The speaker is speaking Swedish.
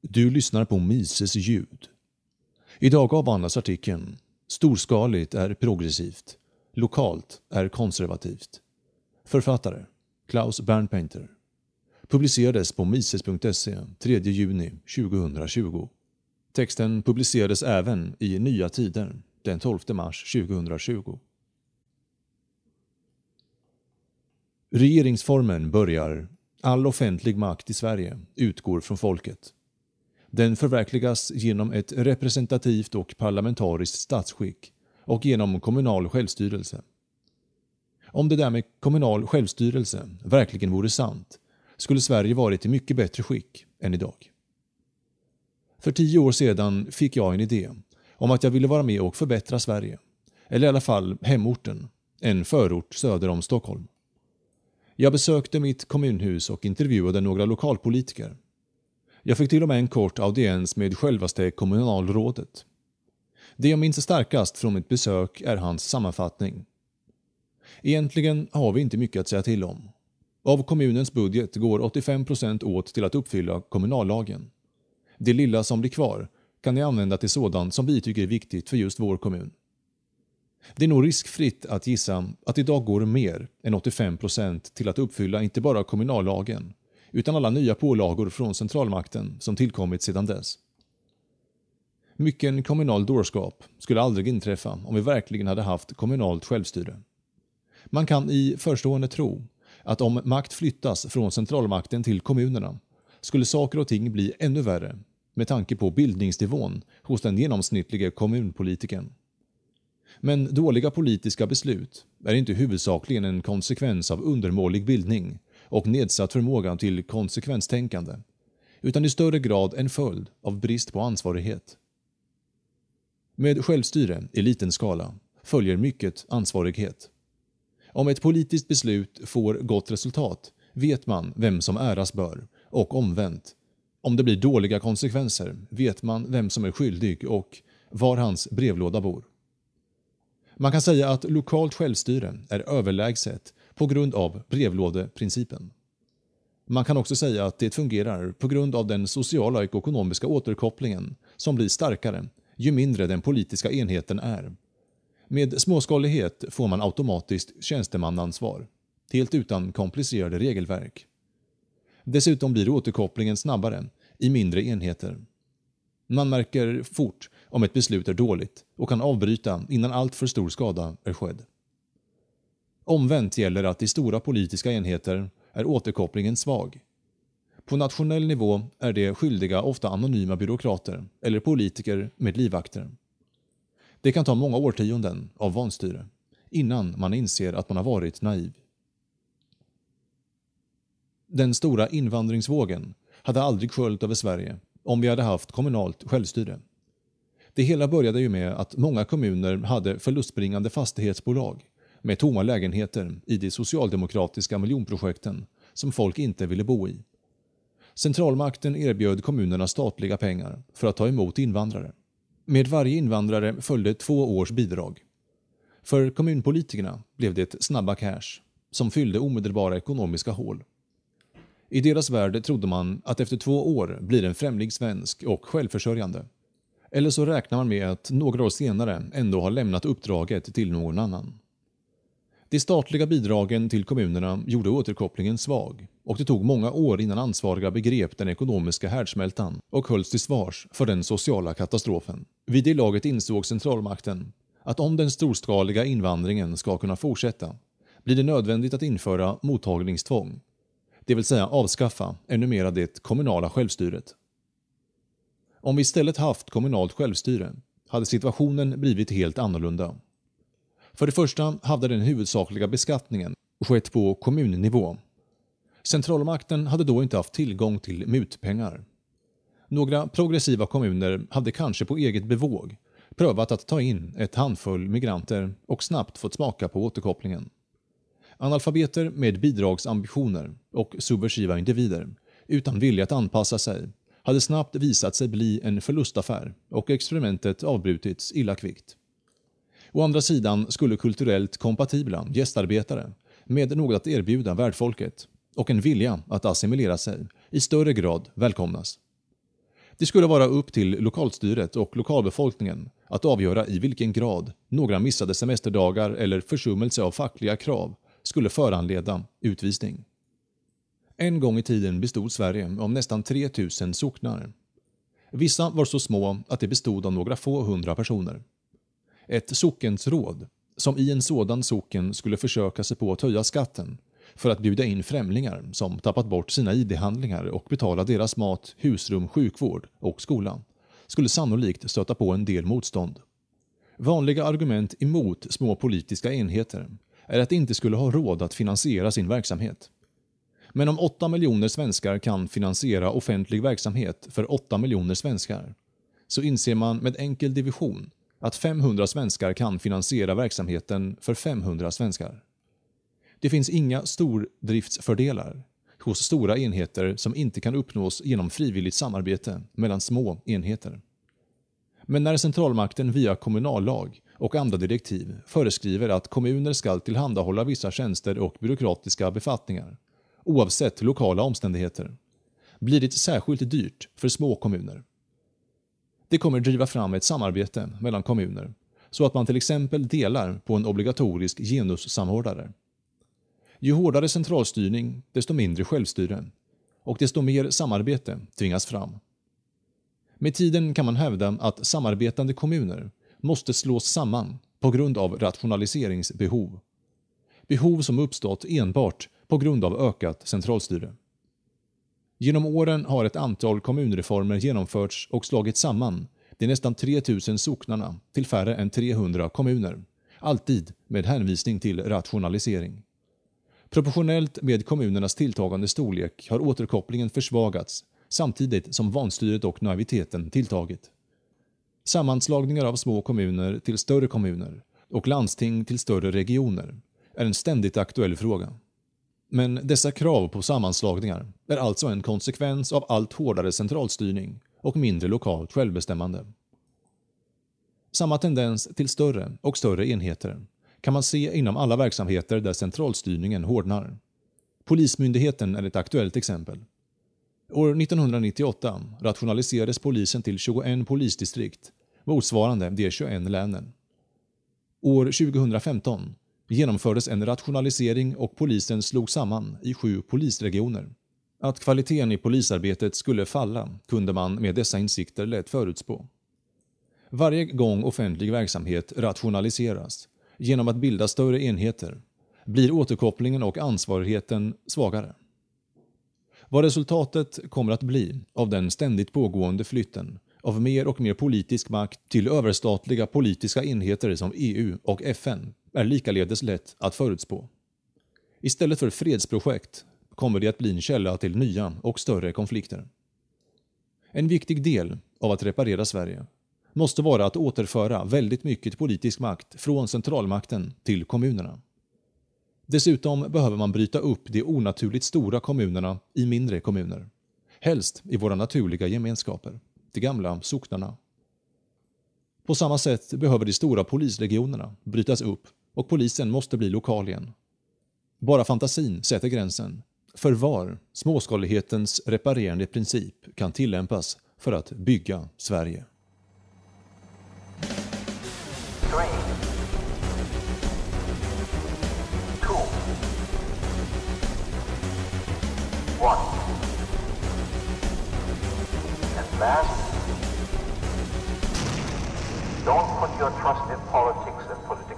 Du lyssnar på Mises ljud. Idag avhandlas artikeln “Storskaligt är progressivt, lokalt är konservativt”. Författare Klaus Bernpainter. Publicerades på mises.se 3 juni 2020. Texten publicerades även i Nya Tider den 12 mars 2020. Regeringsformen börjar All offentlig makt i Sverige utgår från folket. Den förverkligas genom ett representativt och parlamentariskt statsskick och genom kommunal självstyrelse. Om det där med kommunal självstyrelse verkligen vore sant skulle Sverige varit i mycket bättre skick än idag. För tio år sedan fick jag en idé om att jag ville vara med och förbättra Sverige, eller i alla fall hemorten, en förort söder om Stockholm. Jag besökte mitt kommunhus och intervjuade några lokalpolitiker. Jag fick till och med en kort audiens med självaste kommunalrådet. Det jag minns starkast från mitt besök är hans sammanfattning. Egentligen har vi inte mycket att säga till om. Av kommunens budget går 85% åt till att uppfylla kommunallagen. Det lilla som blir kvar kan ni använda till sådant som vi tycker är viktigt för just vår kommun. Det är nog riskfritt att gissa att idag går mer än 85% till att uppfylla inte bara kommunallagen utan alla nya pålagor från centralmakten som tillkommit sedan dess. Mycken kommunal dårskap skulle aldrig inträffa om vi verkligen hade haft kommunalt självstyre. Man kan i förstående tro att om makt flyttas från centralmakten till kommunerna skulle saker och ting bli ännu värre med tanke på bildningsnivån hos den genomsnittliga kommunpolitiken. Men dåliga politiska beslut är inte huvudsakligen en konsekvens av undermålig bildning och nedsatt förmåga till konsekvenstänkande, utan i större grad en följd av brist på ansvarighet. Med självstyre i liten skala följer mycket ansvarighet. Om ett politiskt beslut får gott resultat vet man vem som äras bör och omvänt. Om det blir dåliga konsekvenser vet man vem som är skyldig och var hans brevlåda bor. Man kan säga att lokalt självstyre är överlägset på grund av brevlådeprincipen. Man kan också säga att det fungerar på grund av den sociala och ekonomiska återkopplingen som blir starkare ju mindre den politiska enheten är. Med småskalighet får man automatiskt tjänstemannaansvar, helt utan komplicerade regelverk. Dessutom blir återkopplingen snabbare i mindre enheter. Man märker fort om ett beslut är dåligt och kan avbryta innan allt för stor skada är skedd. Omvänt gäller att i stora politiska enheter är återkopplingen svag. På nationell nivå är det skyldiga ofta anonyma byråkrater eller politiker med livvakter. Det kan ta många årtionden av vanstyre innan man inser att man har varit naiv. Den stora invandringsvågen hade aldrig sköljt över Sverige om vi hade haft kommunalt självstyre. Det hela började ju med att många kommuner hade förlustbringande fastighetsbolag med tomma lägenheter i de socialdemokratiska miljonprojekten som folk inte ville bo i. Centralmakten erbjöd kommunerna statliga pengar för att ta emot invandrare. Med varje invandrare följde två års bidrag. För kommunpolitikerna blev det snabba cash som fyllde omedelbara ekonomiska hål. I deras värld trodde man att efter två år blir en främling svensk och självförsörjande. Eller så räknar man med att några år senare ändå ha lämnat uppdraget till någon annan. De statliga bidragen till kommunerna gjorde återkopplingen svag och det tog många år innan ansvariga begrep den ekonomiska härdsmältan och hölls till svars för den sociala katastrofen. Vid det laget insåg centralmakten att om den storskaliga invandringen ska kunna fortsätta blir det nödvändigt att införa mottagningstvång, det vill säga avskaffa ännu mera det kommunala självstyret. Om vi istället haft kommunalt självstyre hade situationen blivit helt annorlunda. För det första hade den huvudsakliga beskattningen skett på kommunnivå. Centralmakten hade då inte haft tillgång till mutpengar. Några progressiva kommuner hade kanske på eget bevåg prövat att ta in ett handfull migranter och snabbt fått smaka på återkopplingen. Analfabeter med bidragsambitioner och subversiva individer utan vilja att anpassa sig hade snabbt visat sig bli en förlustaffär och experimentet avbrutits illa kvickt. Å andra sidan skulle kulturellt kompatibla gästarbetare med något att erbjuda värdfolket och en vilja att assimilera sig i större grad välkomnas. Det skulle vara upp till lokalstyret och lokalbefolkningen att avgöra i vilken grad några missade semesterdagar eller försummelse av fackliga krav skulle föranleda utvisning. En gång i tiden bestod Sverige av nästan 3000 socknar. Vissa var så små att det bestod av några få hundra personer. Ett sockensråd, som i en sådan socken skulle försöka sig på att höja skatten för att bjuda in främlingar som tappat bort sina ID-handlingar och betala deras mat, husrum, sjukvård och skola, skulle sannolikt stöta på en del motstånd. Vanliga argument emot små politiska enheter är att de inte skulle ha råd att finansiera sin verksamhet. Men om 8 miljoner svenskar kan finansiera offentlig verksamhet för 8 miljoner svenskar, så inser man med enkel division att 500 svenskar kan finansiera verksamheten för 500 svenskar. Det finns inga stordriftsfördelar hos stora enheter som inte kan uppnås genom frivilligt samarbete mellan små enheter. Men när centralmakten via kommunallag och andra direktiv föreskriver att kommuner ska tillhandahålla vissa tjänster och byråkratiska befattningar, oavsett lokala omständigheter, blir det särskilt dyrt för små kommuner. Det kommer driva fram ett samarbete mellan kommuner så att man till exempel delar på en obligatorisk genussamordnare ju hårdare centralstyrning, desto mindre självstyre och desto mer samarbete tvingas fram. Med tiden kan man hävda att samarbetande kommuner måste slås samman på grund av rationaliseringsbehov. Behov som uppstått enbart på grund av ökat centralstyre. Genom åren har ett antal kommunreformer genomförts och slagit samman de nästan 3000 socknarna till färre än 300 kommuner, alltid med hänvisning till rationalisering. Proportionellt med kommunernas tilltagande storlek har återkopplingen försvagats samtidigt som vanstyret och naiviteten tilltagit. Sammanslagningar av små kommuner till större kommuner och landsting till större regioner är en ständigt aktuell fråga. Men dessa krav på sammanslagningar är alltså en konsekvens av allt hårdare centralstyrning och mindre lokalt självbestämmande. Samma tendens till större och större enheter kan man se inom alla verksamheter där centralstyrningen hårdnar. Polismyndigheten är ett aktuellt exempel. År 1998 rationaliserades polisen till 21 polisdistrikt, motsvarande de 21 länen. År 2015 genomfördes en rationalisering och polisen slog samman i sju polisregioner. Att kvaliteten i polisarbetet skulle falla kunde man med dessa insikter lätt förutspå. Varje gång offentlig verksamhet rationaliseras genom att bilda större enheter blir återkopplingen och ansvarigheten svagare. Vad resultatet kommer att bli av den ständigt pågående flytten av mer och mer politisk makt till överstatliga politiska enheter som EU och FN är likaledes lätt att förutspå. Istället för fredsprojekt kommer det att bli en källa till nya och större konflikter. En viktig del av att reparera Sverige måste vara att återföra väldigt mycket politisk makt från centralmakten till kommunerna. Dessutom behöver man bryta upp de onaturligt stora kommunerna i mindre kommuner. Helst i våra naturliga gemenskaper, de gamla socknarna. På samma sätt behöver de stora polisregionerna brytas upp och polisen måste bli lokal igen. Bara fantasin sätter gränsen för var småskalighetens reparerande princip kan tillämpas för att bygga Sverige. Last, don't put your trust in politics and politics.